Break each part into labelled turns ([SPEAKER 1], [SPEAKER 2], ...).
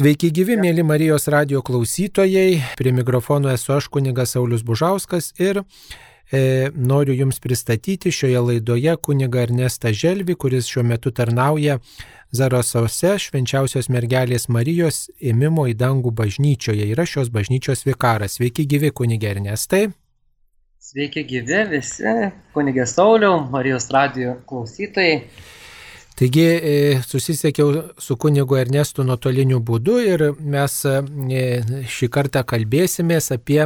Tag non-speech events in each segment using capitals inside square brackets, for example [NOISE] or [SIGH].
[SPEAKER 1] Sveiki gyvi, mėly Marijos radio klausytojai. Prie mikrofono esu aš kunigas Saulis Bužauskas ir e, noriu Jums pristatyti šioje laidoje kuniga Ernestą Želvį, kuris šiuo metu tarnauja Zarasose švenčiausios mergelės Marijos ėmimo į dangų bažnyčioje. Yra šios bažnyčios vikaras. Sveiki gyvi, kuniga Ernestai.
[SPEAKER 2] Sveiki gyvi visi, kunigė Sauliau, Marijos radio klausytojai.
[SPEAKER 1] Taigi e, susisiekiau su kunigu Ernestu nuotoliniu būdu ir mes e, šį kartą kalbėsimės apie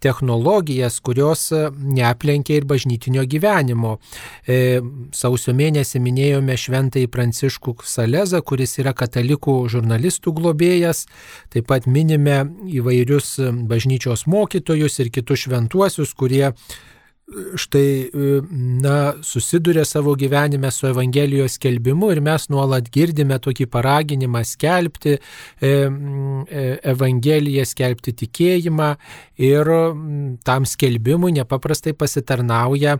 [SPEAKER 1] technologijas, kurios neaplenkia ir bažnytinio gyvenimo. E, sausio mėnesį minėjome šventąjį Pranciškų Salezą, kuris yra katalikų žurnalistų globėjas. Taip pat minime įvairius bažnyčios mokytojus ir kitus šventuosius, kurie štai, e, na, susiduria savo gyvenime su Evangelijos skelbimu ir mes nuolat girdime tokį paraginimą skelbti e, e, Evangeliją, skelbti tikėjimą ir tam skelbimui nepaprastai pasitarnauja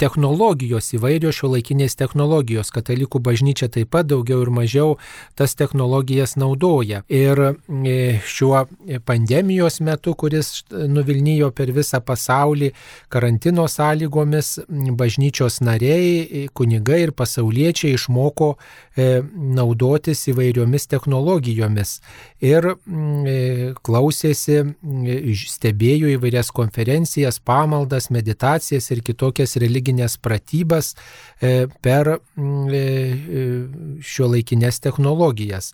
[SPEAKER 1] technologijos, įvairios šiuolaikinės technologijos. Katalikų bažnyčia taip pat daugiau ir mažiau tas technologijas naudoja. Ir e, šiuo pandemijos metu, kuris nuvilnijo per visą pasaulį, karantino sąlygomis, bažnyčios nariai, kunigai ir pasauliečiai išmoko e, naudotis įvairiomis technologijomis. Ir klausėsi, stebėjo įvairias konferencijas, pamaldas, meditacijas ir kitokias įvairias religinės pratybas e, per mm, e, e, šio laikinės technologijas.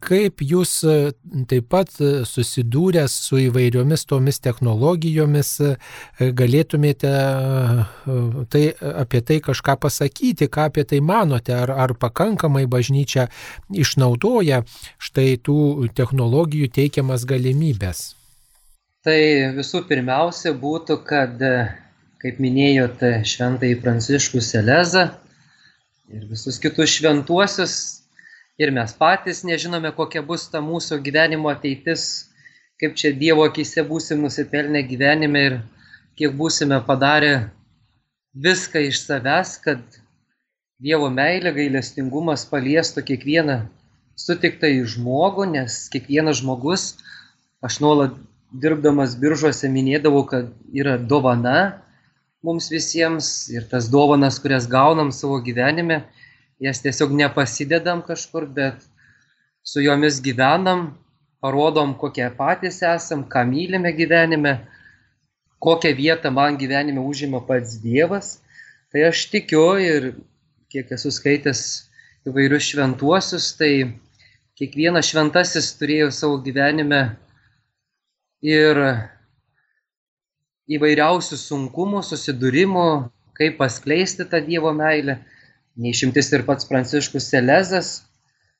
[SPEAKER 1] Kaip jūs taip pat susidūręs su įvairiomis tomis technologijomis galėtumėte tai, apie tai kažką pasakyti, ką apie tai manote, ar, ar pakankamai bažnyčia išnaudoja štai tų technologijų teikiamas galimybės?
[SPEAKER 2] Tai visų pirmiausia būtų, kad kaip minėjot, šventąjį Pranciškų Selezą ir visus kitus šventuosius. Ir mes patys nežinome, kokia bus ta mūsų gyvenimo ateitis, kaip čia Dievo akise būsim nusipelnę gyvenime ir kiek būsime padarę viską iš savęs, kad Dievo meilė, gailestingumas paliestų kiekvieną sutiktą į žmogų, nes kiekvienas žmogus, aš nuolat dirbdamas biržuose minėdavau, kad yra dovana, mums visiems ir tas dovanas, kurias gaunam savo gyvenime, jas tiesiog nepasidedam kažkur, bet su jomis gyvenam, parodom, kokie patys esam, ką mylime gyvenime, kokią vietą man gyvenime užima pats Dievas. Tai aš tikiu ir kiek esu skaitęs įvairius šventuosius, tai kiekvienas šventasis turėjo savo gyvenime ir įvairiausių sunkumų, susidūrimų, kaip paskleisti tą Dievo meilę. Neišimtis ir pats Pranciškus Selezas,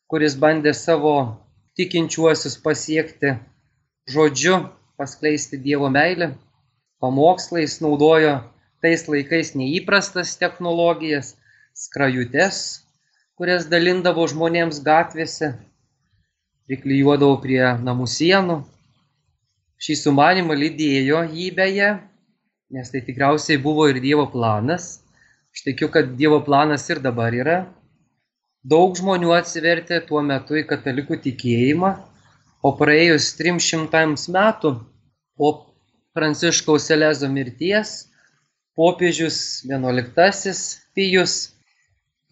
[SPEAKER 2] kuris bandė savo tikinčiuosius pasiekti žodžiu, paskleisti Dievo meilę. Pamokslais naudojo tais laikais neįprastas technologijas, skrajutes, kurias dalindavo žmonėms gatvėse, priklyjuodavo prie namų sienų, Šį sumanimą lydėjo jį beje, nes tai tikriausiai buvo ir Dievo planas. Aš tikiu, kad Dievo planas ir dabar yra. Daug žmonių atsivertė tuo metu į katalikų tikėjimą, o praėjus 300 metų po Pranciškaus Selezo mirties popiežius XI Pijus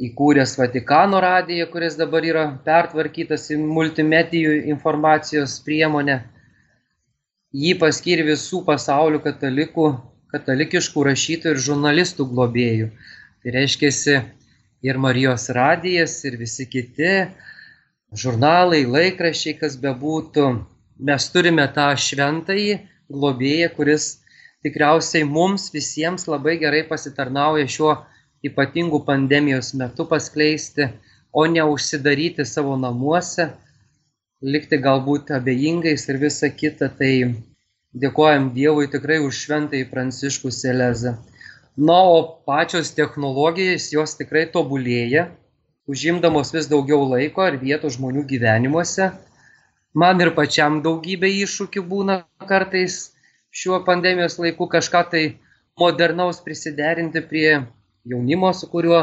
[SPEAKER 2] įkūręs Vatikano radiją, kuris dabar yra pertvarkytas į multimedijų informacijos priemonę, Jį paskyrė visų pasaulio katalikų, katalikiškų rašytojų ir žurnalistų globėjų. Tai reiškia ir Marijos radijas, ir visi kiti žurnalai, laikraščiai, kas bebūtų. Mes turime tą šventąjį globėją, kuris tikriausiai mums visiems labai gerai pasitarnauja šiuo ypatingu pandemijos metu paskleisti, o ne užsidaryti savo namuose likti galbūt abejingais ir visa kita, tai dėkojam Dievui tikrai už šventąjį Pranciškų Selezą. Na, o pačios technologijos jos tikrai tobulėja, užimdamos vis daugiau laiko ir vietos žmonių gyvenimuose. Man ir pačiam daugybė iššūkių būna kartais šiuo pandemijos laiku kažką tai modernaus prisiderinti prie jaunimo, su kuriuo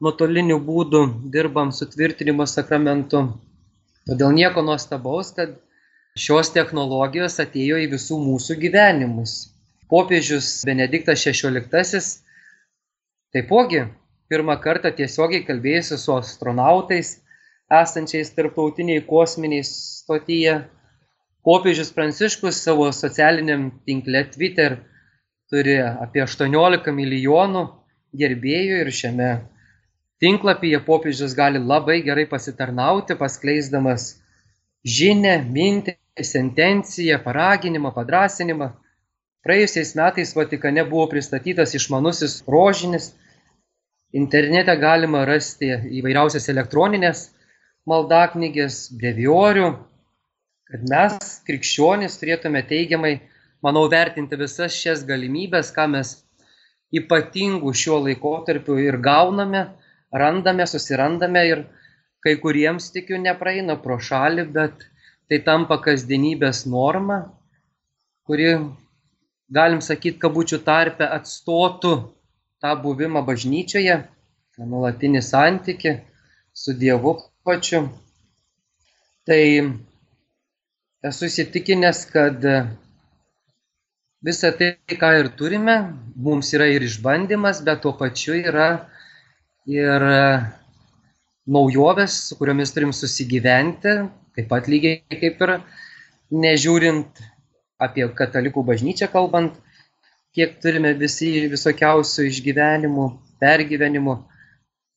[SPEAKER 2] nuotoliniu būdu dirbam sutvirtinimo sakramentu Todėl nieko nuostabaus, kad šios technologijos atėjo į visų mūsų gyvenimus. Popiežius Benediktas XVI taipogi pirmą kartą tiesiogiai kalbėjusi su astronautais esančiais tarptautiniai kosminiai stotyje. Popiežius Pranciškus savo socialiniam tinkle Twitter turi apie 18 milijonų gerbėjų ir šiame tinklapyje popiežius gali labai gerai pasitarnauti, paskleisdamas žinę, mintį, sentenciją, paraginimą, padrasinimą. Praėjusiais metais Vatikane buvo pristatytas išmanusis rožinis. Internete galima rasti įvairiausias elektroninės maldaknygės, breviorių, kad mes, krikščionys, turėtume teigiamai, manau, vertinti visas šias galimybės, ką mes ypatingų šiuo laikotarpiu ir gauname randame, susirandame ir kai kuriems tikiu nepraeina pro šalį, bet tai tampa kasdienybės norma, kuri, galim sakyti, kabučių tarpe atstotų tą buvimą bažnyčioje, tą nuolatinį santyki su Dievu pačiu. Tai esu įsitikinęs, kad visa tai, ką ir turime, mums yra ir išbandymas, bet tuo pačiu yra ir e, naujovės, su kuriomis turim susigyventi, taip pat lygiai kaip ir nežiūrint apie katalikų bažnyčią kalbant, kiek turime visi visokiausių išgyvenimų, pergyvenimų,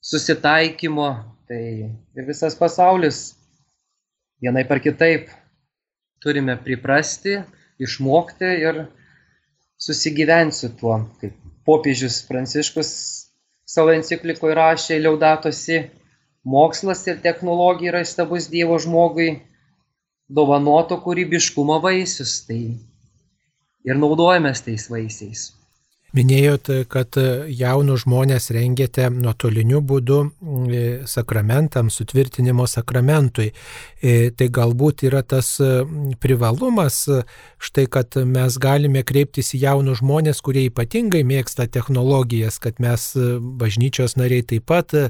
[SPEAKER 2] susitaikymo, tai ir visas pasaulis vienai par kitaip turime priprasti, išmokti ir susigyventi su tuo. Kaip popiežius Pranciškus savo enciklikoje rašė Liaudatosi, mokslas ir technologija yra įstabus Dievo žmogui dovanoto kūrybiškumo vaisius. Tai ir naudojamės tais vaisiais.
[SPEAKER 1] Minėjot, kad jaunus žmonės rengėte nuotoliniu būdu e, sakramentams, sutvirtinimo sakramentui. E, tai galbūt yra tas privalumas, štai kad mes galime kreiptis į jaunus žmonės, kurie ypatingai mėgsta technologijas, kad mes bažnyčios nariai taip pat e,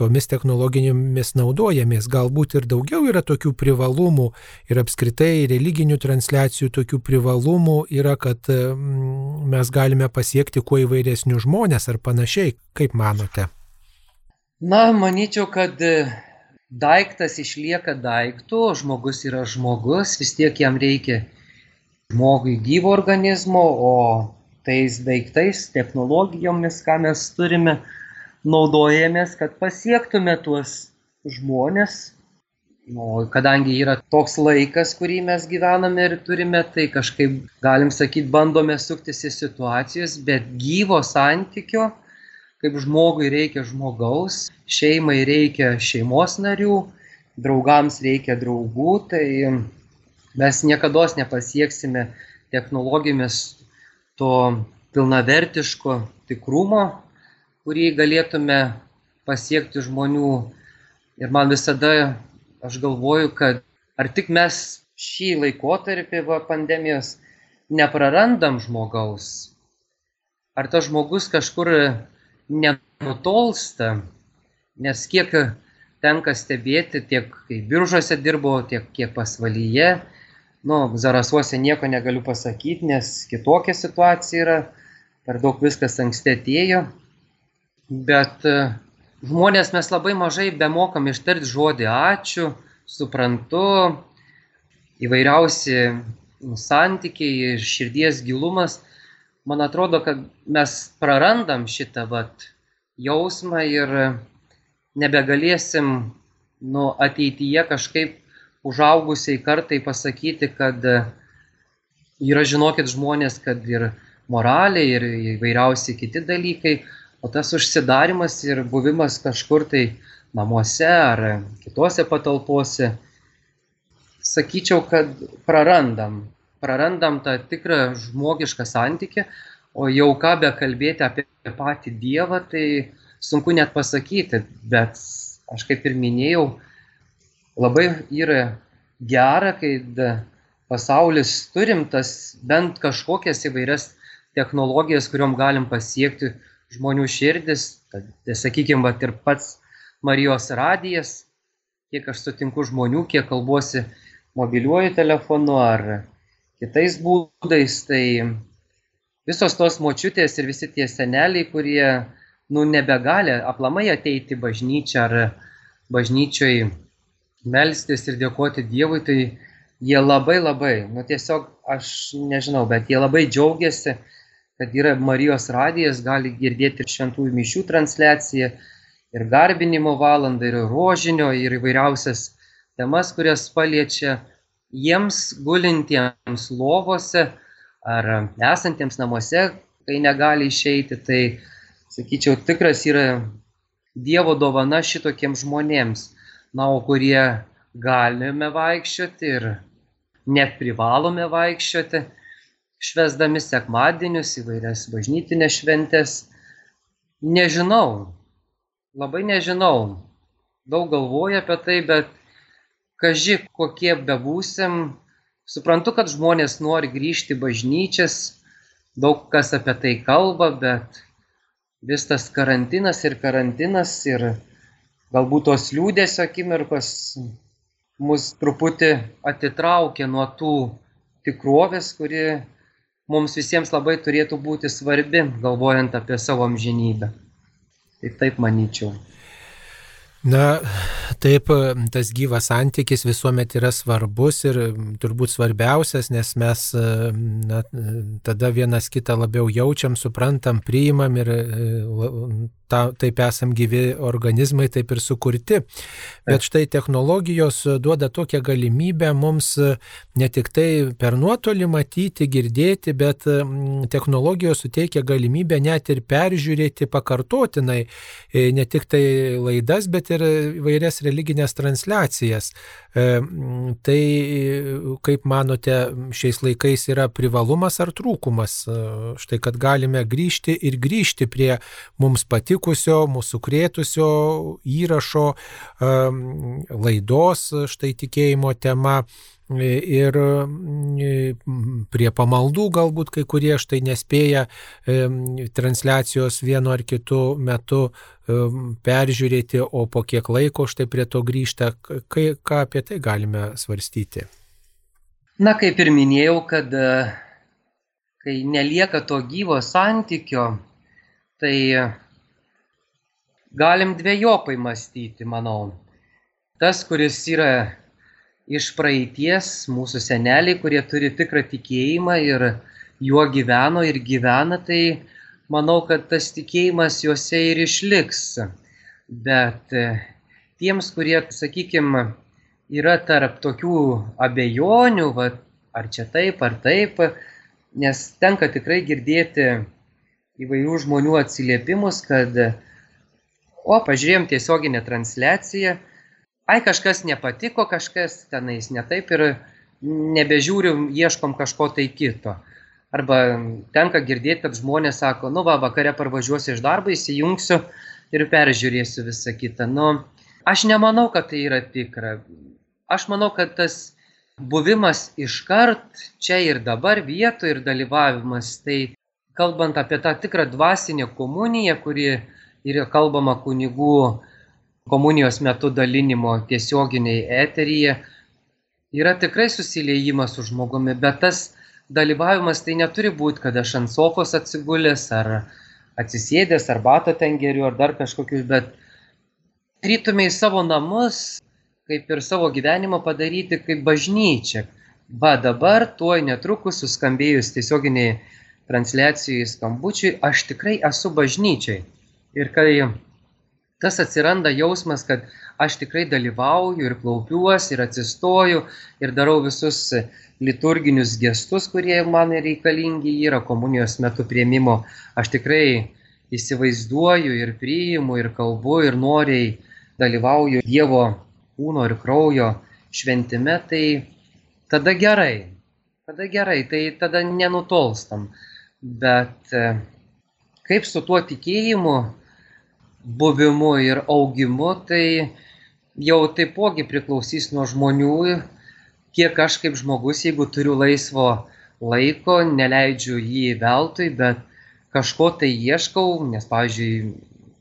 [SPEAKER 1] tomis technologijomis naudojamės. Galbūt ir daugiau yra tokių privalumų ir apskritai religinių transliacijų tokių privalumų yra, kad mes galime galime pasiekti kuo įvairesnius žmonės ar panašiai, kaip manote?
[SPEAKER 2] Na, manyčiau, kad e, daiktas išlieka daiktų, žmogus yra žmogus, vis tiek jam reikia žmogui gyvo organizmo, o tais daiktais, technologijomis, ką mes turime, naudojamės, kad pasiektume tuos žmonės, O kadangi yra toks laikas, kurį mes gyvename ir turime, tai kažkaip, galim sakyti, bandome suktis į situacijas, bet gyvo santykio, kaip žmogui reikia žmogaus, šeimai reikia šeimos narių, draugams reikia draugų, tai mes niekada nepasieksime technologijomis to pilnavertiško tikrumo, kurį galėtume pasiekti žmonių. Ir man visada aš galvoju, kad ar tik mes šį laikotarpį va, pandemijos neprarandam žmogaus, ar tas žmogus kažkur nenutolsta, nes kiek tenka stebėti, tiek kai biržose dirbo, tiek kiek pasvalyje, nu, zarasuose nieko negaliu pasakyti, nes kitokia situacija yra, per daug viskas anksti atėjo, bet žmonės mes labai mažai bemokam ištarti žodį ačiū, suprantu, įvairiausi santykiai ir širdies gilumas. Man atrodo, kad mes prarandam šitą vat, jausmą ir nebegalėsim nu, ateityje kažkaip užaugusiai kartai pasakyti, kad yra, žinokit, žmonės, kad ir moralė, ir įvairiausi kiti dalykai O tas užsidarimas ir buvimas kažkur tai namuose ar kitose patalpose, sakyčiau, kad prarandam. Prarandam tą tikrą žmogišką santykį, o jau ką be kalbėti apie patį Dievą, tai sunku net pasakyti, bet aš kaip ir minėjau, labai yra gera, kai pasaulis turim tas bent kažkokias įvairias technologijas, kuriuom galim pasiekti žmonių širdis, kad, sakykime, va, ir pats Marijos radijas, kiek aš sutinku žmonių, kiek kalbuosi mobiliuoju telefonu ar kitais būdais, tai visos tos močiutės ir visi tie seneliai, kurie, nu, nebegali aplamai ateiti bažnyčią ar bažnyčioj melstis ir dėkoti Dievui, tai jie labai labai, nu tiesiog aš nežinau, bet jie labai džiaugiasi, kad yra Marijos radijas, gali girdėti ir šventųjų mišių transliaciją, ir garbinimo valandą, ir rožinio, ir įvairiausias temas, kurias paliečia jiems gulintiems lovose ar esantiems namuose, kai negali išeiti, tai, sakyčiau, tikras yra Dievo dovana šitokiems žmonėms. Na, o kurie galime vaikščioti ir net privalome vaikščioti, švesdami sekmadienius, įvairias bažnytinės šventės. Nežinau, labai nežinau, daug galvoju apie tai, bet kaži kokie bebūsim, suprantu, kad žmonės nori grįžti bažnyčias, daug kas apie tai kalba, bet vis tas karantinas ir karantinas ir galbūt tos liūdėsio akimirkos mus truputį atitraukia nuo tų tikrovės, kuri mums visiems labai turėtų būti svarbi, galvojant apie savo amžinybę. Tai taip manyčiau.
[SPEAKER 1] Na, taip, tas gyvas santykis visuomet yra svarbus ir turbūt svarbiausias, nes mes na, tada vienas kitą labiau jaučiam, suprantam, priimam ir ta, taip esam gyvi organizmai, taip ir sukurti. Bet štai technologijos duoda tokią galimybę mums ne tik tai per nuotolį matyti, girdėti, bet mm, technologijos suteikia galimybę net ir peržiūrėti pakartotinai e, ne tik tai laidas, bet ir vairias religinės transliacijas. E, tai kaip manote, šiais laikais yra privalumas ar trūkumas? E, štai, kad galime grįžti ir grįžti prie mums patikų nutikusio, mūsų krėtusio įrašo laidos, štai tikėjimo tema. Ir prie pamaldų galbūt kai kurie štai nespėja transliacijos vienu ar kitu metu peržiūrėti, o po kiek laiko štai prie to grįžta. Kai, ką apie tai galime svarstyti?
[SPEAKER 2] Na, kaip ir minėjau, kad kai nelieka to gyvo santykio, tai galim dvejopai mąstyti, manau. Tas, kuris yra iš praeities, mūsų seneliai, kurie turi tikrą tikėjimą ir juo gyveno ir gyvena, tai manau, kad tas tikėjimas juose ir išliks. Bet e, tiems, kurie, sakykime, yra tarp tokių abejonių, va, ar čia taip, ar taip, nes tenka tikrai girdėti įvairių žmonių atsiliepimus, kad o pažiūrėjom tiesioginę transliaciją, ai kažkas nepatiko, kažkas tenais netaip ir nebežiūrim, ieškom kažko tai kito. Arba tenka girdėti, kad žmonės sako, nu va, vakare parvažiuosiu iš darbo, įsijungsiu ir peržiūrėsiu visą kitą. Nu, aš nemanau, kad tai yra tikra. Aš manau, kad tas buvimas iškart čia ir dabar vietoje ir dalyvavimas, tai kalbant apie tą tikrą dvasinę komuniją, kuri ir kalbama kunigų komunijos metu dalinimo tiesioginiai eteryje, yra tikrai susiliejimas su žmogumi, bet tas dalyvavimas tai neturi būti, kad aš ant sofos atsigulęs ar atsisėdęs, ar batą ten geriu, ar dar kažkokius, bet rytume į savo namus, kaip ir savo gyvenimą padaryti kaip bažnyčia. Va dabar, tuoj netrukus, suskambėjus tiesioginiai transliacijai skambučiui, aš tikrai esu bažnyčiai. Ir kai tas atsiranda jausmas, kad aš tikrai dalyvauju ir klaupiuosi ir atsistoju ir darau visus liturginius gestus, kurie man reikalingi yra komunijos metu prieimimo, aš tikrai įsivaizduoju ir priimu ir kalbu ir noriai dalyvauju Dievo kūno ir kraujo šventime, tai tada gerai, tada gerai, tai tada nenutolstam. Bet kaip su tuo tikėjimu, buvimu ir augimu, tai jau taipogi priklausys nuo žmonių, kiek aš kaip žmogus, jeigu turiu laisvo laiko, neleidžiu jį veltui, bet kažko tai ieškau, nes, pavyzdžiui,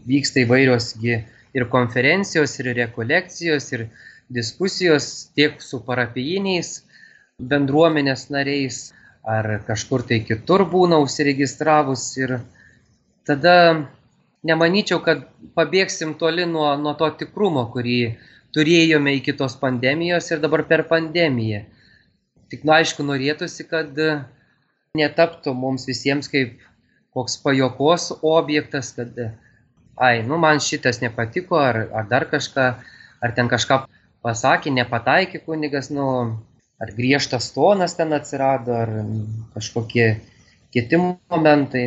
[SPEAKER 2] vyksta įvairios ir konferencijos, ir rekolekcijos, ir diskusijos tiek su parapijiniais bendruomenės nariais, ar kažkur tai kitur būna užsiregistravus ir tada nemanyčiau, kad pabėgsim toli nuo, nuo to tikrumo, kurį turėjome iki tos pandemijos ir dabar per pandemiją. Tik, nu, aišku, norėtųsi, kad netaptų mums visiems kaip koks pajokos objektas, kad, ai, nu, man šitas nepatiko, ar, ar dar kažką, ar ten kažką pasakė, nepataikė kunigas, nu, ar griežtas tonas ten atsirado, ar kažkokie kiti momentai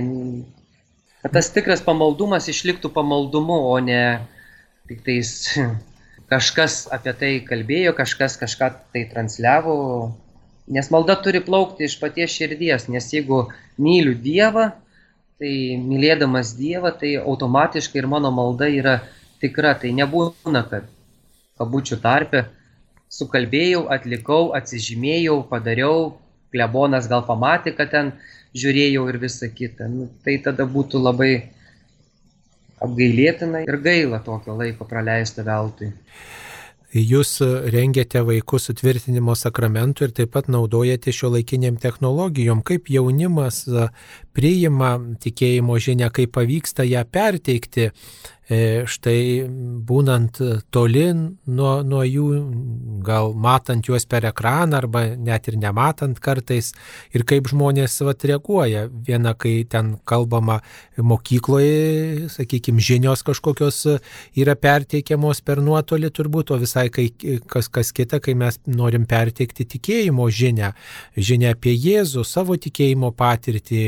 [SPEAKER 2] kad tas tikras pamaldumas išliktų pamaldumu, o ne tik tais [LAUGHS] kažkas apie tai kalbėjo, kažkas kažką tai transliavo. Nes malda turi plaukti iš paties širdies, nes jeigu myliu Dievą, tai mylėdamas Dievą, tai automatiškai ir mano malda yra tikra. Tai nebūna, kad kabučių tarpe sukalbėjau, atlikau, atsižymėjau, padariau, klebonas gal pamatė, kad ten žiūrėjau ir visa kita. Nu, tai tada būtų labai apgailėtina ir gaila tokio laiko praleisto veltui.
[SPEAKER 1] Jūs rengiate vaikus sutvirtinimo sakramentų ir taip pat naudojate šio laikiniam technologijom. Kaip jaunimas priima tikėjimo žinę, kaip pavyksta ją perteikti štai būnant toli nuo, nuo jų, gal matant juos per ekraną arba net ir nematant kartais, ir kaip žmonės vat, reaguoja. Viena, kai ten kalbama mokykloje, sakykime, žinios kažkokios yra perteikiamos per nuotolį turbūt, o visai kai, kas, kas kita, kai mes norim perteikti tikėjimo žinią, žinią apie Jėzų, savo tikėjimo patirtį,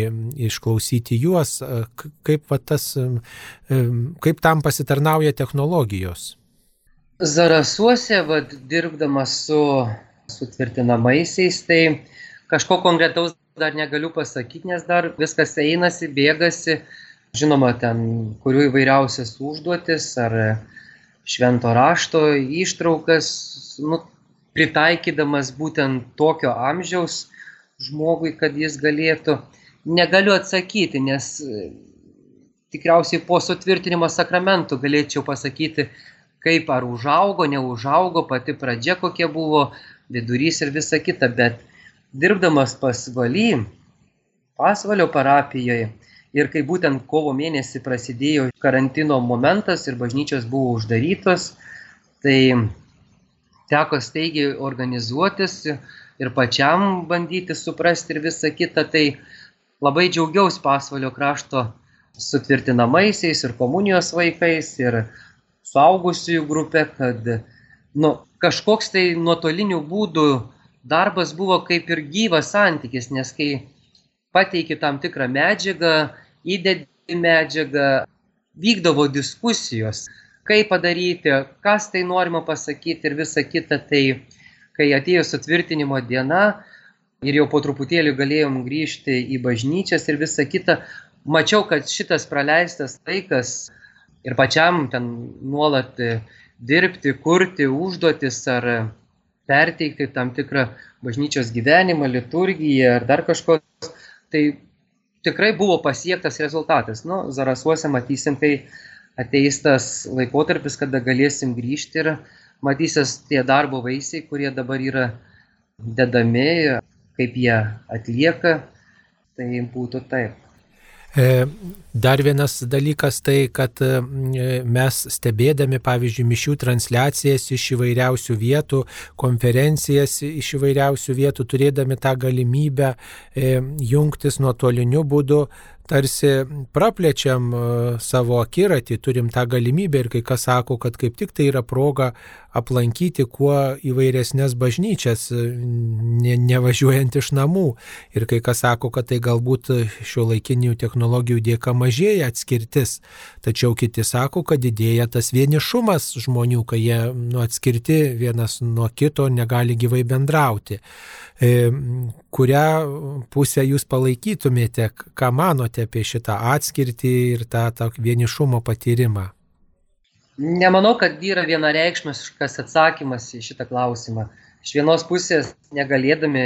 [SPEAKER 1] išklausyti juos, kaip va, tas, kaip tam pasitarnauja technologijos?
[SPEAKER 2] Zarasuose, vad, dirbdamas su sutvirtinamaisiais, tai kažko konkretaus dar negaliu pasakyti, nes dar viskas einasi, bėgasi. Žinoma, ten kurių įvairiausias užduotis ar švento rašto ištraukas, nu, pritaikydamas būtent tokio amžiaus žmogui, kad jis galėtų. Negaliu atsakyti, nes tikriausiai po sutvirtinimo sakramentų galėčiau pasakyti, kaip ar užaugo, neužaugo, pati pradžia kokia buvo, vidurys ir visa kita, bet dirbdamas pas valy, pasvalio parapijoje ir kai būtent kovo mėnesį prasidėjo karantino momentas ir bažnyčios buvo uždarytos, tai teko staigiai organizuotis ir pačiam bandyti suprasti ir visa kita, tai labai džiaugiausi pasvalio krašto sutvirtinamaisiais ir komunijos vaikais ir suaugusiųjų grupė, kad nu, kažkoks tai nuotolinių būdų darbas buvo kaip ir gyvas santykis, nes kai pateiki tam tikrą medžiagą, įdedi medžiagą, vykdavo diskusijos, kaip padaryti, kas tai norima pasakyti ir visa kita, tai kai atėjo sutvirtinimo diena ir jau po truputėlį galėjom grįžti į bažnyčias ir visa kita, mačiau, kad šitas praleistas laikas ir pačiam ten nuolat dirbti, kurti užduotis ar perteikti tam tikrą bažnyčios gyvenimą, liturgiją ar dar kažko, tai tikrai buvo pasiektas rezultatas. Nu, Zarasuose matysim, kai ateis tas laikotarpis, kada galėsim grįžti ir matysis tie darbo vaisiai, kurie dabar yra dedami, kaip jie atlieka, tai būtų taip.
[SPEAKER 1] Eh, dar vienas dalykas tai, kad e, mes stebėdami, pavyzdžiui, mišių transliacijas iš įvairiausių vietų, konferencijas iš įvairiausių vietų, turėdami tą galimybę e, jungtis nuotoliniu būdu, tarsi praplečiam savo akiratį, turim tą galimybę ir kai kas sako, kad kaip tik tai yra proga aplankyti kuo įvairesnės bažnyčias, ne, nevažiuojant iš namų. Ir kai kas sako, kad tai galbūt šio laikinių technologijų dėka mažėja atskirtis, tačiau kiti sako, kad didėja tas vienišumas žmonių, kai jie nu, atskirti vienas nuo kito negali gyvai bendrauti. E, kurią pusę jūs palaikytumėte, ką manote apie šitą atskirtį ir tą, tą vienišumo patyrimą?
[SPEAKER 2] Nemanau, kad yra vienareikšmiškas atsakymas į šitą klausimą. Iš vienos pusės negalėdami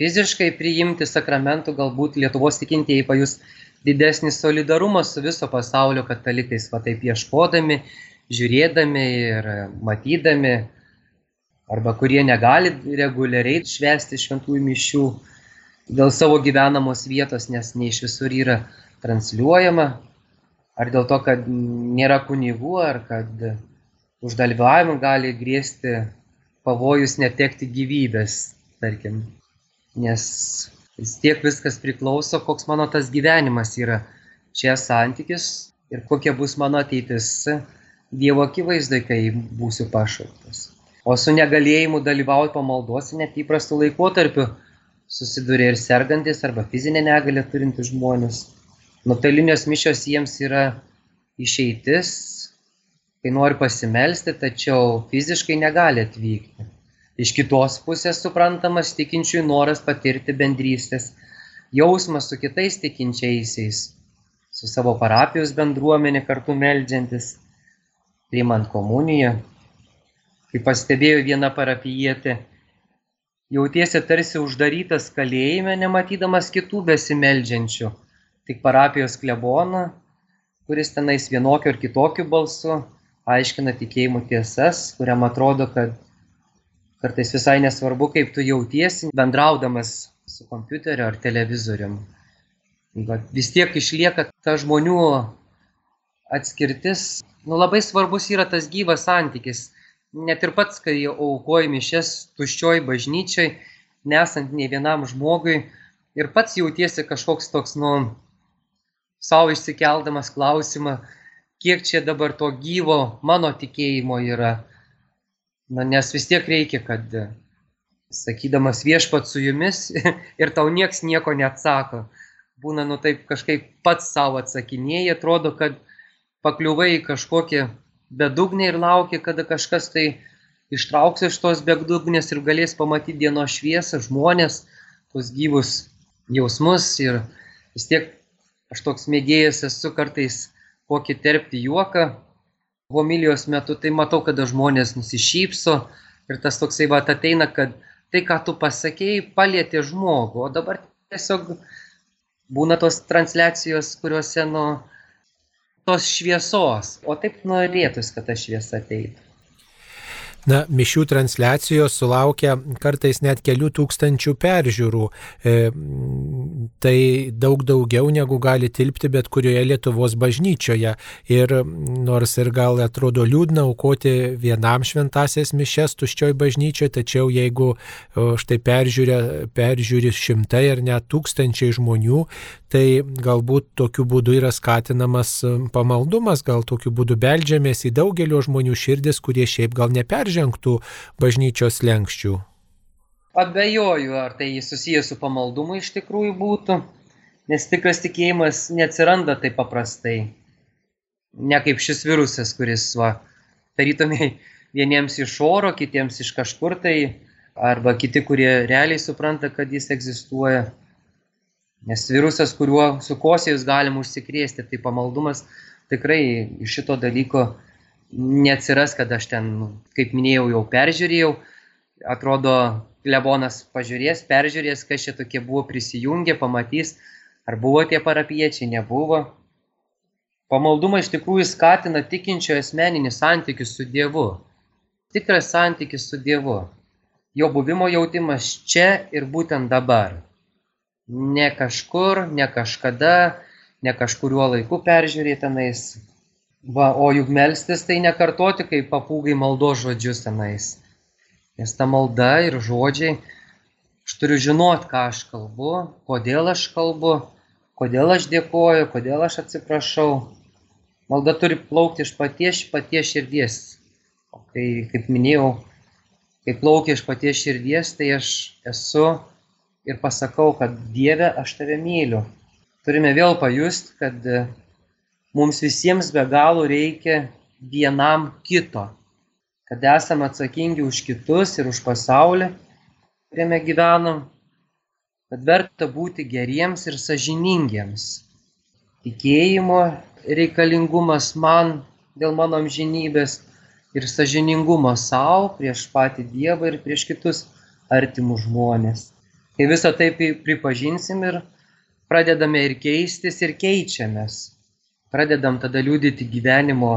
[SPEAKER 2] fiziškai priimti sakramentų, galbūt Lietuvos tikintieji pajus didesnį solidarumą su viso pasaulio katalikais, va taip ieškodami žiūrėdami ir matydami, arba kurie negali reguliariai švęsti šventųjų mišių dėl savo gyvenamos vietos, nes ne iš visur yra transliuojama, ar dėl to, kad nėra kunigų, ar kad už dalyvavimą gali grėsti pavojus netekti gyvybės, tarkim. Nes vis tiek viskas priklauso, koks mano tas gyvenimas yra. Čia santykis ir kokia bus mano ateitis Dievo akivaizdai, kai būsiu pašauktas. O su negalėjimu dalyvauti pamaldose net įprastų laikotarpių susiduria ir sergantis arba fizinę negalę turintys žmonės. Nuotolinės mišios jiems yra išeitis, kai nori pasimelsti, tačiau fiziškai negali atvykti. Iš kitos pusės suprantamas tikinčiųjų noras patirti bendrystės jausmas su kitais tikinčiaisiais, su savo parapijos bendruomenė kartu meldžiantis, priimant komuniją. Kaip pastebėjo viena parapijietė, jautiesi tarsi uždarytas kalėjime, nematydamas kitų besimeldžiančių, tik parapijos kleboną, kuris tenais vienokiu ar kitokiu balsu aiškina tikėjimų tiesas, kuriam atrodo, kad kartais visai nesvarbu, kaip tu jautiesi, bendraudamas su kompiuteriu ar televizorium. Bet vis tiek išlieka ta žmonių atskirtis. Nu, labai svarbus yra tas gyvas santykis. Net ir pats, kai aukoji mišes tuščioj bažnyčiai, nesant nei vienam žmogui, ir pats jautiesi kažkoks toks, nu, savo išsikeldamas klausimą, kiek čia dabar to gyvo mano tikėjimo yra. Na, nes vis tiek reikia, kad sakydamas viešpat su jumis [LAUGHS] ir tau nieks nieko neatsako. Būna nu taip kažkaip pats savo atsakinėji, atrodo, kad pakliuvai į kažkokią bedugnę ir lauki, kada kažkas tai ištrauks iš tos bedugnės ir galės pamatyti dienos šviesą, žmonės, tos gyvus jausmus ir vis tiek aš toks mėgėjas esu kartais kokį terpti juoką homilijos metu, tai matau, kada žmonės nusišypso ir tas toksai va ateina, kad tai, ką tu pasakėjai, palėtė žmogų, o dabar tiesiog būna tos transliacijos, kuriuose nu tos šviesos, o taip norėtųsi, kad ta šviesa ateitų.
[SPEAKER 1] Na, mišių transliacijos sulaukia kartais net kelių tūkstančių peržiūrų. E, tai daug daugiau negu gali tilpti bet kurioje Lietuvos bažnyčioje. Ir nors ir gal atrodo liūdna aukoti vienam šventasias mišes tuščioj bažnyčioje, tačiau jeigu štai peržiūrė, peržiūri šimtai ar net tūkstančiai žmonių, tai galbūt tokiu būdu yra skatinamas pamaldumas, gal tokiu būdu beldžiamės į daugelio žmonių širdis, kurie šiaip gal neperžiūrė peržengtų bažnyčios lenkščių?
[SPEAKER 2] Abejoju, ar tai susijęs su pamaldumu iš tikrųjų būtų, nes tikras tikėjimas neatsiranda taip paprastai. Ne kaip šis virusas, kuris, va, tarytumai vieniems iš oro, kitiems iš kažkur tai, arba kiti, kurie realiai supranta, kad jis egzistuoja. Nes virusas, kuriuo su kosėjus galim užsikrėsti, tai pamaldumas tikrai iš šito dalyko neatsiras, kad aš ten, kaip minėjau, jau peržiūrėjau. Atrodo, klebonas pažiūrės, peržiūrės, kas čia tokie buvo prisijungę, pamatys, ar buvo tie parapiečiai, nebuvo. Pamaldumą iš tikrųjų skatina tikinčio asmeninį santykių su Dievu. Tikras santykis su Dievu. Jo buvimo jautimas čia ir būtent dabar. Ne kažkur, ne kažkada, ne kažkuriuo laiku peržiūrėtinais, Va, o juk melstis tai nekartoti kaip papūgai maldo žodžius tenais. Nes ta malda ir žodžiai, aš turiu žinot, ką aš kalbu, kodėl aš kalbu, kodėl aš dėkoju, kodėl aš atsiprašau. Malda turi plaukti iš paties, paties širdies. O kai, kaip minėjau, kai plaukia iš paties širdies, tai aš esu ir pasakau, kad Dieve, aš tave myliu. Turime vėl pajusti, kad mums visiems be galo reikia vienam kito, kad esame atsakingi už kitus ir už pasaulį, kuriame gyvenam, kad verta būti geriems ir sažiningiems. Tikėjimo reikalingumas man dėl mano amžinybės ir sažiningumo savo prieš patį Dievą ir prieš kitus artimus žmonės. Kai visą tai pripažinsim ir pradedame ir keistis ir keičiamės pradedam tada liūdėti gyvenimo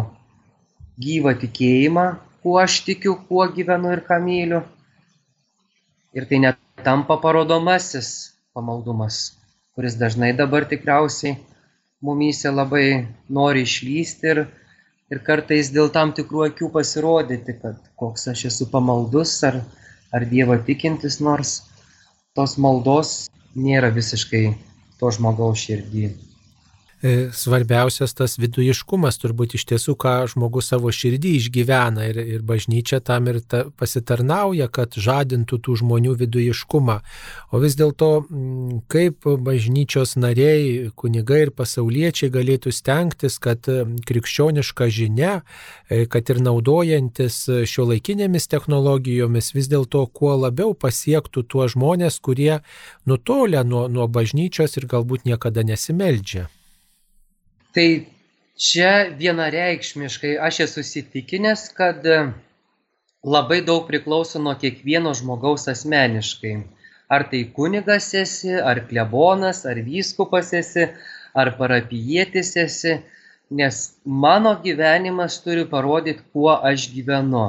[SPEAKER 2] gyvą tikėjimą, kuo aš tikiu, kuo gyvenu ir ką myliu. Ir tai netampa parodomasis pamaldumas, kuris dažnai dabar tikriausiai mumyse labai nori išlysti ir, ir kartais dėl tam tikrų akių pasirodyti, kad koks aš esu pamaldus ar, ar Dievą tikintis, nors tos maldos nėra visiškai to žmogaus širdį.
[SPEAKER 1] E, svarbiausias tas vidujiškumas turbūt iš tiesų, ką žmogus savo širdį išgyvena ir, ir bažnyčia tam ir ta, pasitarnauja, kad žadintų tų žmonių vidujiškumą. O vis dėlto, kaip bažnyčios nariai, kunigai ir pasauliečiai galėtų stengtis, kad krikščioniška žinia, e, kad ir naudojantis šio laikinėmis technologijomis, vis dėlto kuo labiau pasiektų tuos žmonės, kurie nutolia nuo, nuo bažnyčios ir galbūt niekada nesimeldžia.
[SPEAKER 2] Tai čia vienareikšmiškai aš esu įsitikinęs, kad labai daug priklauso nuo kiekvieno žmogaus asmeniškai. Ar tai kunigas esi, ar klebonas, ar vyskupas esi, ar parapijėtis esi, nes mano gyvenimas turi parodyti, kuo aš gyvenu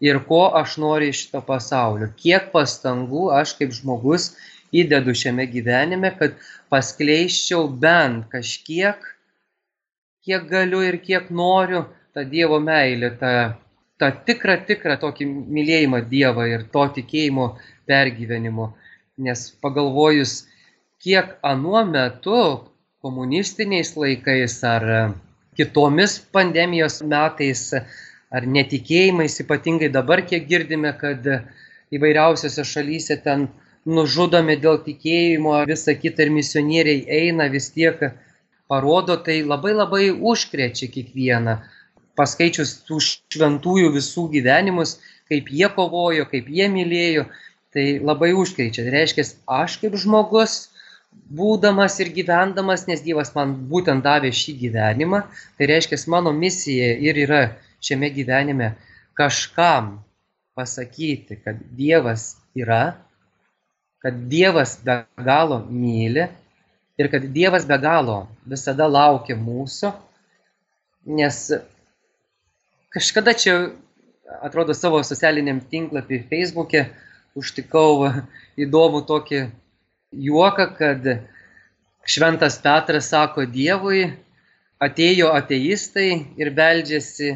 [SPEAKER 2] ir ko aš noriu iš šito pasaulio. Kiek pastangų aš kaip žmogus įdedu šiame gyvenime, kad paskleiščiau bent kažkiek kiek galiu ir kiek noriu tą Dievo meilę, tą, tą tikrą, tikrą tokį mylėjimą Dievą ir to tikėjimo pergyvenimo. Nes pagalvojus, kiek anuo metu, komunistiniais laikais ar kitomis pandemijos metais, ar netikėjimais, ypatingai dabar, kiek girdime, kad įvairiausiose šalyse ten nužudomi dėl tikėjimo, visa kita ir misionieriai eina vis tiek parodo, tai labai labai užkrečia kiekvieną. Paskaičius tų šventųjų visų gyvenimus, kaip jie kovojo, kaip jie mylėjo, tai labai užkrečia. Tai reiškia, aš kaip žmogus, būdamas ir gyvendamas, nes Dievas man būtent davė šį gyvenimą, tai reiškia, mano misija ir yra šiame gyvenime kažkam pasakyti, kad Dievas yra, kad Dievas be galo myli ir kad Dievas be galo visada laukia mūsų, nes kažkada čia, atrodo, savo socialiniam tinklapį Facebook'e užtikau įdomų tokį juoką, kad Šventas Petras sako Dievui, atėjo ateistai ir beldžiasi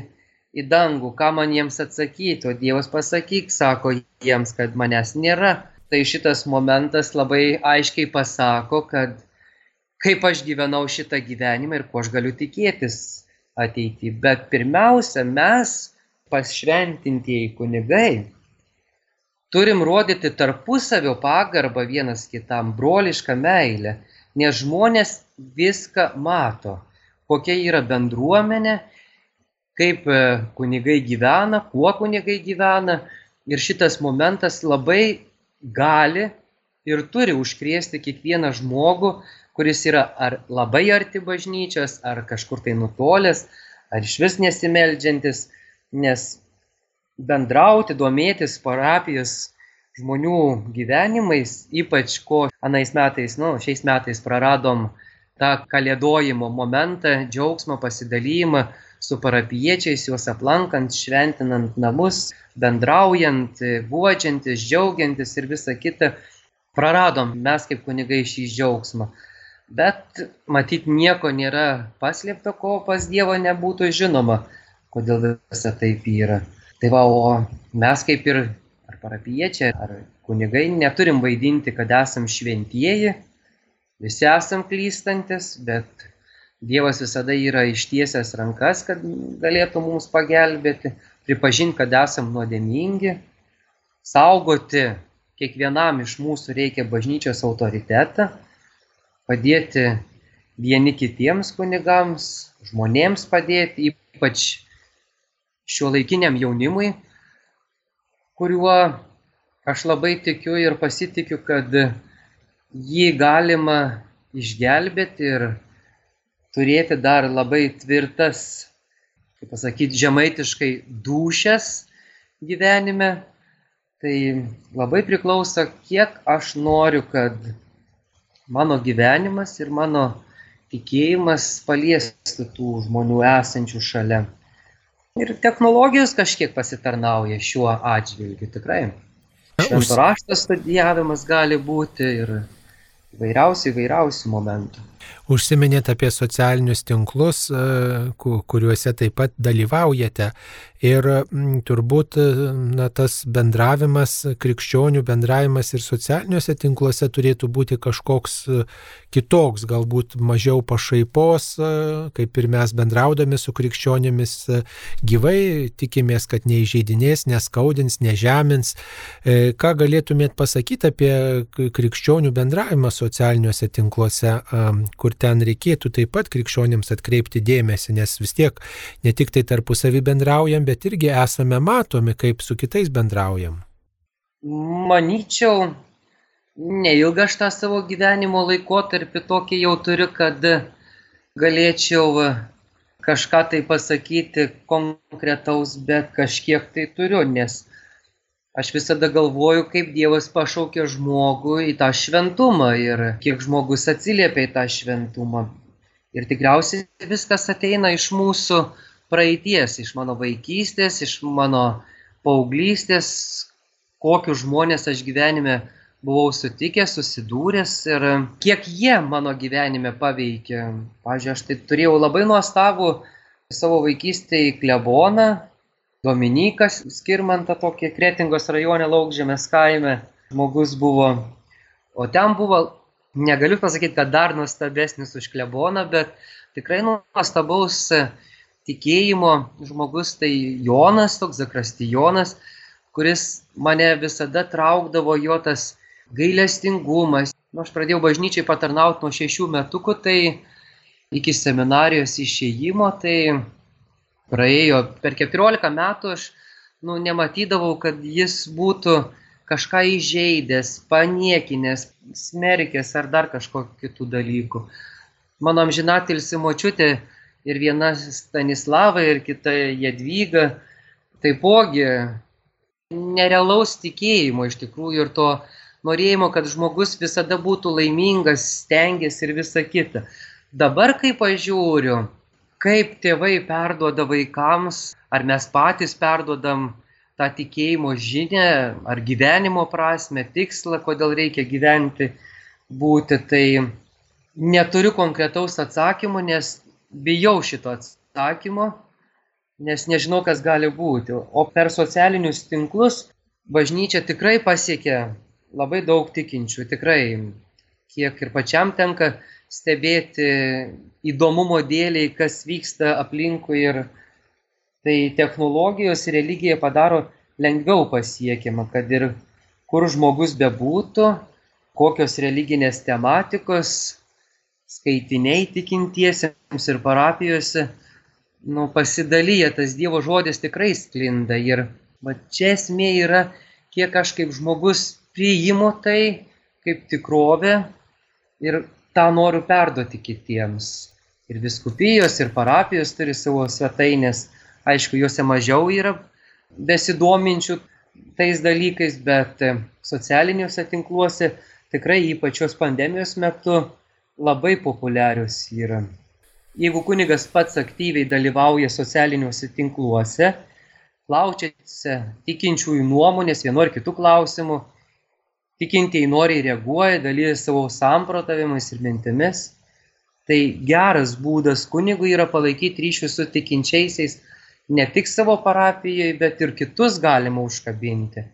[SPEAKER 2] į dangų, ką man jiems atsakyti, o Dievas pasakyk, sako jiems, kad manęs nėra. Tai šitas momentas labai aiškiai pasako, kad kaip aš gyvenau šitą gyvenimą ir ko aš galiu tikėtis ateityje. Bet pirmiausia, mes, pašventintieji kunigai, turim rodyti tarpusavio pagarbą vienas kitam, brolišką meilę, nes žmonės viską mato, kokia yra bendruomenė, kaip e, kunigai gyvena, kuo kunigai gyvena. Ir šitas momentas labai gali ir turi užkrėsti kiekvieną žmogų, kuris yra ar labai arti bažnyčios, ar kažkur tai nutolęs, ar iš vis nesimeldžiantis, nes bendrauti, domėtis parapijos žmonių gyvenimais, ypač ko anais metais, nu, šiais metais praradom tą kalėdojimo momentą, džiaugsmą, pasidalymą su parapiečiais, juos aplankant, šventinant namus, bendraujant, guodžiantis, džiaugiantis ir visa kita, praradom mes kaip kunigai šį džiaugsmą. Bet matyt nieko nėra paslėpta, ko pas Dievą nebūtų žinoma, kodėl visa taip yra. Tai va, o mes kaip ir ar parapiečiai, ar kunigai neturim vaidinti, kad esam šventieji, visi esam klystantis, bet Dievas visada yra ištiesęs rankas, kad galėtų mums pagelbėti, pripažinti, kad esam nuodėmingi, saugoti kiekvienam iš mūsų reikia bažnyčios autoritetą padėti vieni kitiems kunigams, žmonėms padėti, ypač šiuolaikiniam jaunimui, kuriuo aš labai tikiu ir pasitikiu, kad jį galima išgelbėti ir turėti dar labai tvirtas, kaip pasakyti, žemaitiškai dušės gyvenime. Tai labai priklauso, kiek aš noriu, kad mano gyvenimas ir mano tikėjimas paliesti tų žmonių esančių šalia. Ir technologijos kažkiek pasitarnauja šiuo atžvilgiu tikrai. Švento rašto studijavimas gali būti ir įvairiausių, įvairiausių momentų.
[SPEAKER 1] Užsiminėt apie socialinius tinklus, e, kuriuose taip pat dalyvaujate. Ir turbūt na, tas bendravimas, krikščionių bendravimas ir socialiniuose tinkluose turėtų būti kažkoks e, kitoks, galbūt mažiau pašaipos, e, kaip ir mes bendraudami su krikščionėmis gyvai, tikimės, kad neįžeidinės, neskaudins, nežemins. Ką galėtumėt pasakyti apie krikščionių bendravimą socialiniuose tinkluose, kur ten reikėtų taip pat krikščionėms atkreipti dėmesį, nes vis tiek ne tik tai tarpusavį bendraujam, bet irgi esame matomi, kaip su kitais bendraujam.
[SPEAKER 2] Manyčiau, neilgą aš tą savo gyvenimo laikotarpį tokį jau turiu, kad galėčiau kažką tai pasakyti konkretaus, bet kažkiek tai turiu, nes aš visada galvoju, kaip Dievas pašaukė žmogų į tą šventumą ir kiek žmogus atsiliepia į tą šventumą. Ir tikriausiai viskas ateina iš mūsų praeities, iš mano vaikystės, iš mano paauglystės, kokius žmonės aš gyvenime buvau sutikęs, susidūręs ir kiek jie mano gyvenime paveikė. Pavyzdžiui, aš tai turėjau labai nuostabų savo vaikystėje kleboną, Dominikas Skirmantą tokį Kretingos rajone Laukžėmės kaime. Žmogus buvo, o ten buvo, negaliu pasakyti, kad dar nuostabesnis už kleboną, bet tikrai nuostabaus tikėjimo žmogus, tai Jonas, toks zakrastijonas, kuris mane visada traukdavo jo tas gailestingumas. Nu, aš pradėjau bažnyčiai patarnauti nuo šešių metukų, tai iki seminarijos išėjimo, tai praėjo per 14 metų aš nu, nematydavau, kad jis būtų kažką įžeidęs, paniekinęs, smerkęs ar dar kažkokiu kitų dalykų. Mano amžinatilsi močiutė ir viena Stanislava ir kita Jadvyga taipogi nerealaus tikėjimo iš tikrųjų ir to norėjimo, kad žmogus visada būtų laimingas, stengiasi ir visa kita. Dabar, kai pažiūriu, kaip tėvai perduoda vaikams, ar mes patys perduodam tą tikėjimo žinę, ar gyvenimo prasme, tikslą, kodėl reikia gyventi, būti, tai neturiu konkretaus atsakymo, nes bijau šito atsakymo, nes nežinau, kas gali būti. O per socialinius tinklus bažnyčia tikrai pasiekia labai daug tikinčių, tikrai kiek ir pačiam tenka stebėti įdomumo dėliai, kas vyksta aplinkui ir tai technologijos religija padaro lengviau pasiekiama, kad ir kur žmogus bebūtų, kokios religinės tematikos, skaitiniai tikintiesiems ir parapijose, nu, pasidalyja, tas Dievo žodis tikrai sklinda. Ir va, čia esmė yra, kiek aš kaip žmogus priimu tai kaip tikrovę ir tą noriu perduoti kitiems. Ir viskupijos, ir parapijos turi savo svetainės. Aišku, juose mažiau yra besidominčių tais dalykais, bet socialiniuose tinkluose tikrai ypač šios pandemijos metu labai populiarius yra. Jeigu kunigas pats aktyviai dalyvauja socialiniuose tinkluose, klaučiasi tikinčiųjų nuomonės vienu ar kitu klausimu, tikintieji noriai reaguoja, dalyja savo samprotavimais ir mintimis. Tai geras būdas kunigui yra palaikyti ryšius su tikinčiaisiais ne tik savo parapijoje, bet ir kitus galima užkabinti.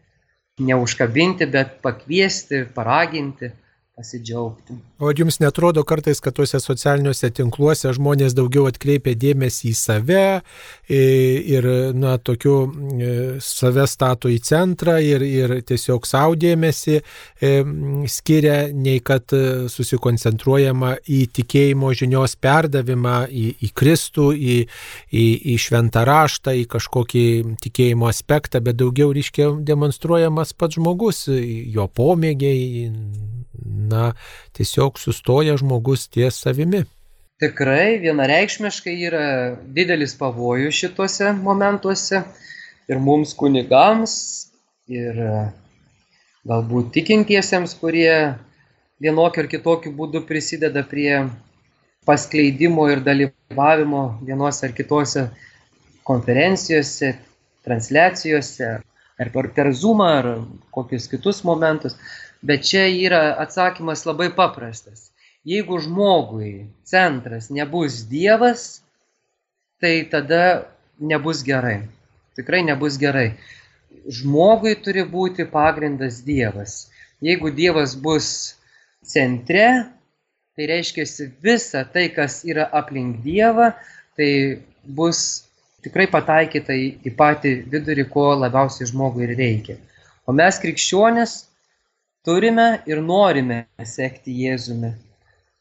[SPEAKER 2] Neužkabinti, bet pakviesti, paraginti pasidžiaugti.
[SPEAKER 1] O jums netrodo kartais, kad tuose socialiniuose tinkluose žmonės daugiau atkreipia dėmesį į save ir, na, tokiu e, save stato į centrą ir, ir tiesiog savo dėmesį e, skiria, nei kad susikoncentruojama į tikėjimo žinios perdavimą, į, į Kristų, į, į, į šventą raštą, į kažkokį tikėjimo aspektą, bet daugiau ryškiai demonstruojamas pats žmogus, jo pomėgiai, na, tiesiog sustoja žmogus ties savimi.
[SPEAKER 2] Tikrai vienareikšmiškai yra didelis pavojus šituose momentuose ir mums kunigams, ir galbūt tikintiesiems, kurie vienokiu ar kitokiu būdu prisideda prie paskleidimo ir dalyvavimo vienose ar kitose konferencijose, transliacijose, ar per, per Zoomą, ar kokius kitus momentus. Bet čia yra atsakymas labai paprastas. Jeigu žmogui centras nebus Dievas, tai tada nebus gerai. Tikrai nebus gerai. Žmogui turi būti pagrindas Dievas. Jeigu Dievas bus centre, tai reiškia visa tai, kas yra aplink Dievą, tai bus tikrai pataikyta į, patį vidurį, ko labiausiai žmogui ir reikia. O mes krikščionis turime ir norime sekti Jėzumi.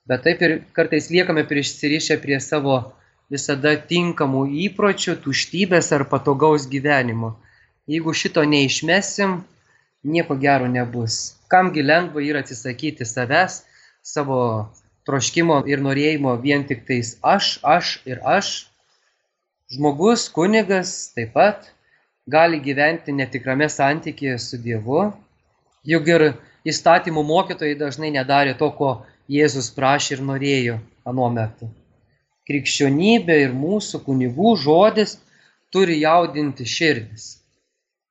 [SPEAKER 2] Bet taip ir kartais liekame prisirišę prie savo visada tinkamų įpročių, tuštybės ar patogaus gyvenimo. Jeigu šito neišmesim, nieko gero nebus. Kamgi lengva yra atsisakyti savęs, savo troškimo ir norėjimo vien tik tais aš, aš ir aš. Žmogus, kunigas taip pat gali gyventi netikrame santykėje su Dievu. Juk ir įstatymų mokytojai dažnai nedarė to, ko Jėzus prašė ir norėjo anuo metu. Krikščionybė ir mūsų kunigų žodis turi jaudinti širdis.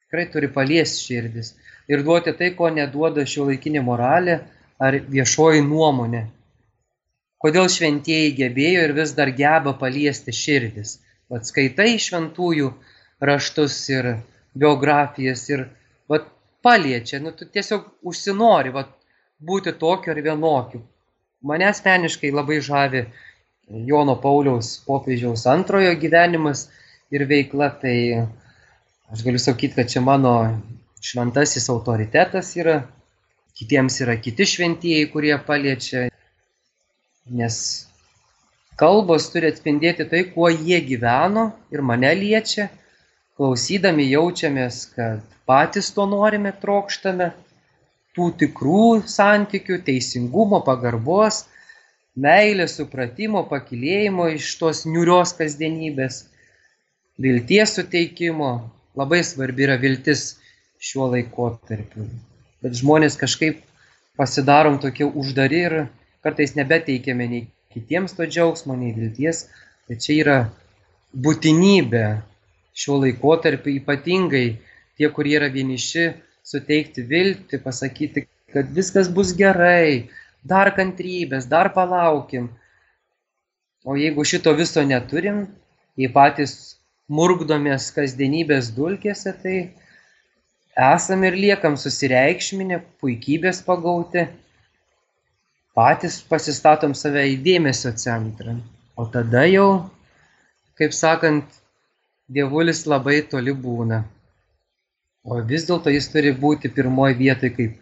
[SPEAKER 2] Tikrai turi paliesti širdis ir duoti tai, ko neduoda šio laikinė moralė ar viešoji nuomonė. Kodėl šventieji gebėjo ir vis dar geba paliesti širdis. Vat skaitai šventųjų raštus ir biografijas ir paliečia, nu, tu tiesiog užsinori vat, būti tokiu ar vienokiu. Mane asmeniškai labai žavi Jono Pauliaus popiežiaus antrojo gyvenimas ir veikla, tai aš galiu sakyti, kad čia mano šventasis autoritetas yra, kitiems yra kiti šventieji, kurie paliečia, nes kalbos turi atspindėti tai, kuo jie gyveno ir mane liečia, klausydami jaučiamės, kad patys to norime, trokštame, tų tikrų santykių, teisingumo, pagarbos, meilės, supratimo, pakilėjimo iš tos niurios kasdienybės, vilties suteikimo. Labai svarbi yra viltis šiuo laikotarpiu. Bet žmonės kažkaip pasidarom tokie uždari ir kartais nebeteikiame nei kitiems to džiaugsmo, nei vilties. Bet čia yra būtinybė šiuo laikotarpiu ypatingai tie, kurie yra vieniši, suteikti viltį, pasakyti, kad viskas bus gerai, dar kantrybės, dar palaukim. O jeigu šito viso neturim, jei patys murgdomės kasdienybės dulkėse, tai esam ir liekam susireikšminę, puikybės pagauti, patys pasistatom save į dėmesio centrą. O tada jau, kaip sakant, dievulis labai toli būna. O vis dėlto jis turi būti pirmoji vietoje, kaip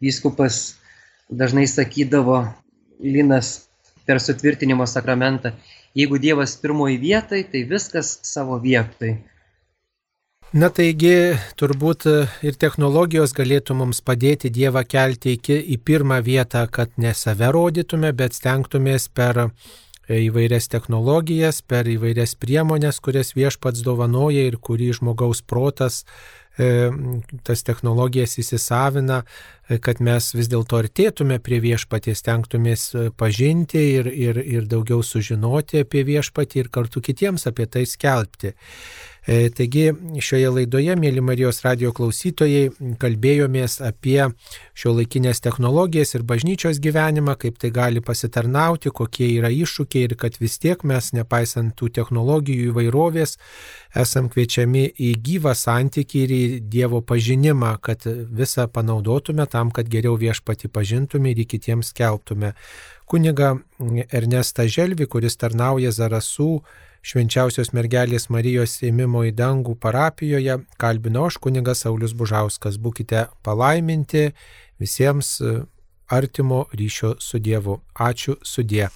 [SPEAKER 2] vyskupas dažnai sakydavo Linas per sutvirtinimo sakramentą. Jeigu Dievas pirmoji vietoje, tai viskas savo vietoje.
[SPEAKER 1] Na taigi, turbūt ir technologijos galėtų mums padėti Dievą kelti iki, į pirmą vietą, kad ne save rodytume, bet stengtumės per įvairias technologijas, per įvairias priemonės, kurias viešpats dovanoja ir kurį žmogaus protas e, tas technologijas įsisavina, e, kad mes vis dėlto artėtume prie viešpaties, tenktumės pažinti ir, ir, ir daugiau sužinoti apie viešpatį ir kartu kitiems apie tai skelbti. E, taigi šioje laidoje, mėly Marijos radio klausytojai, kalbėjomės apie šio laikinės technologijas ir bažnyčios gyvenimą, kaip tai gali pasitarnauti, kokie yra iššūkiai ir kad vis tiek mes, nepaisant tų technologijų įvairovės, esam kviečiami į gyvą santykį ir į Dievo pažinimą, kad visą panaudotume tam, kad geriau viešpati pažintume ir kitiems keltume. Kuniga Ernesta Želvi, kuris tarnauja Zarasų švenčiausios mergelės Marijos ėmimo į dangų parapijoje kalbino aš kunigas Saulis Bužauskas. Būkite palaiminti visiems artimo ryšio su Dievu. Ačiū sudė.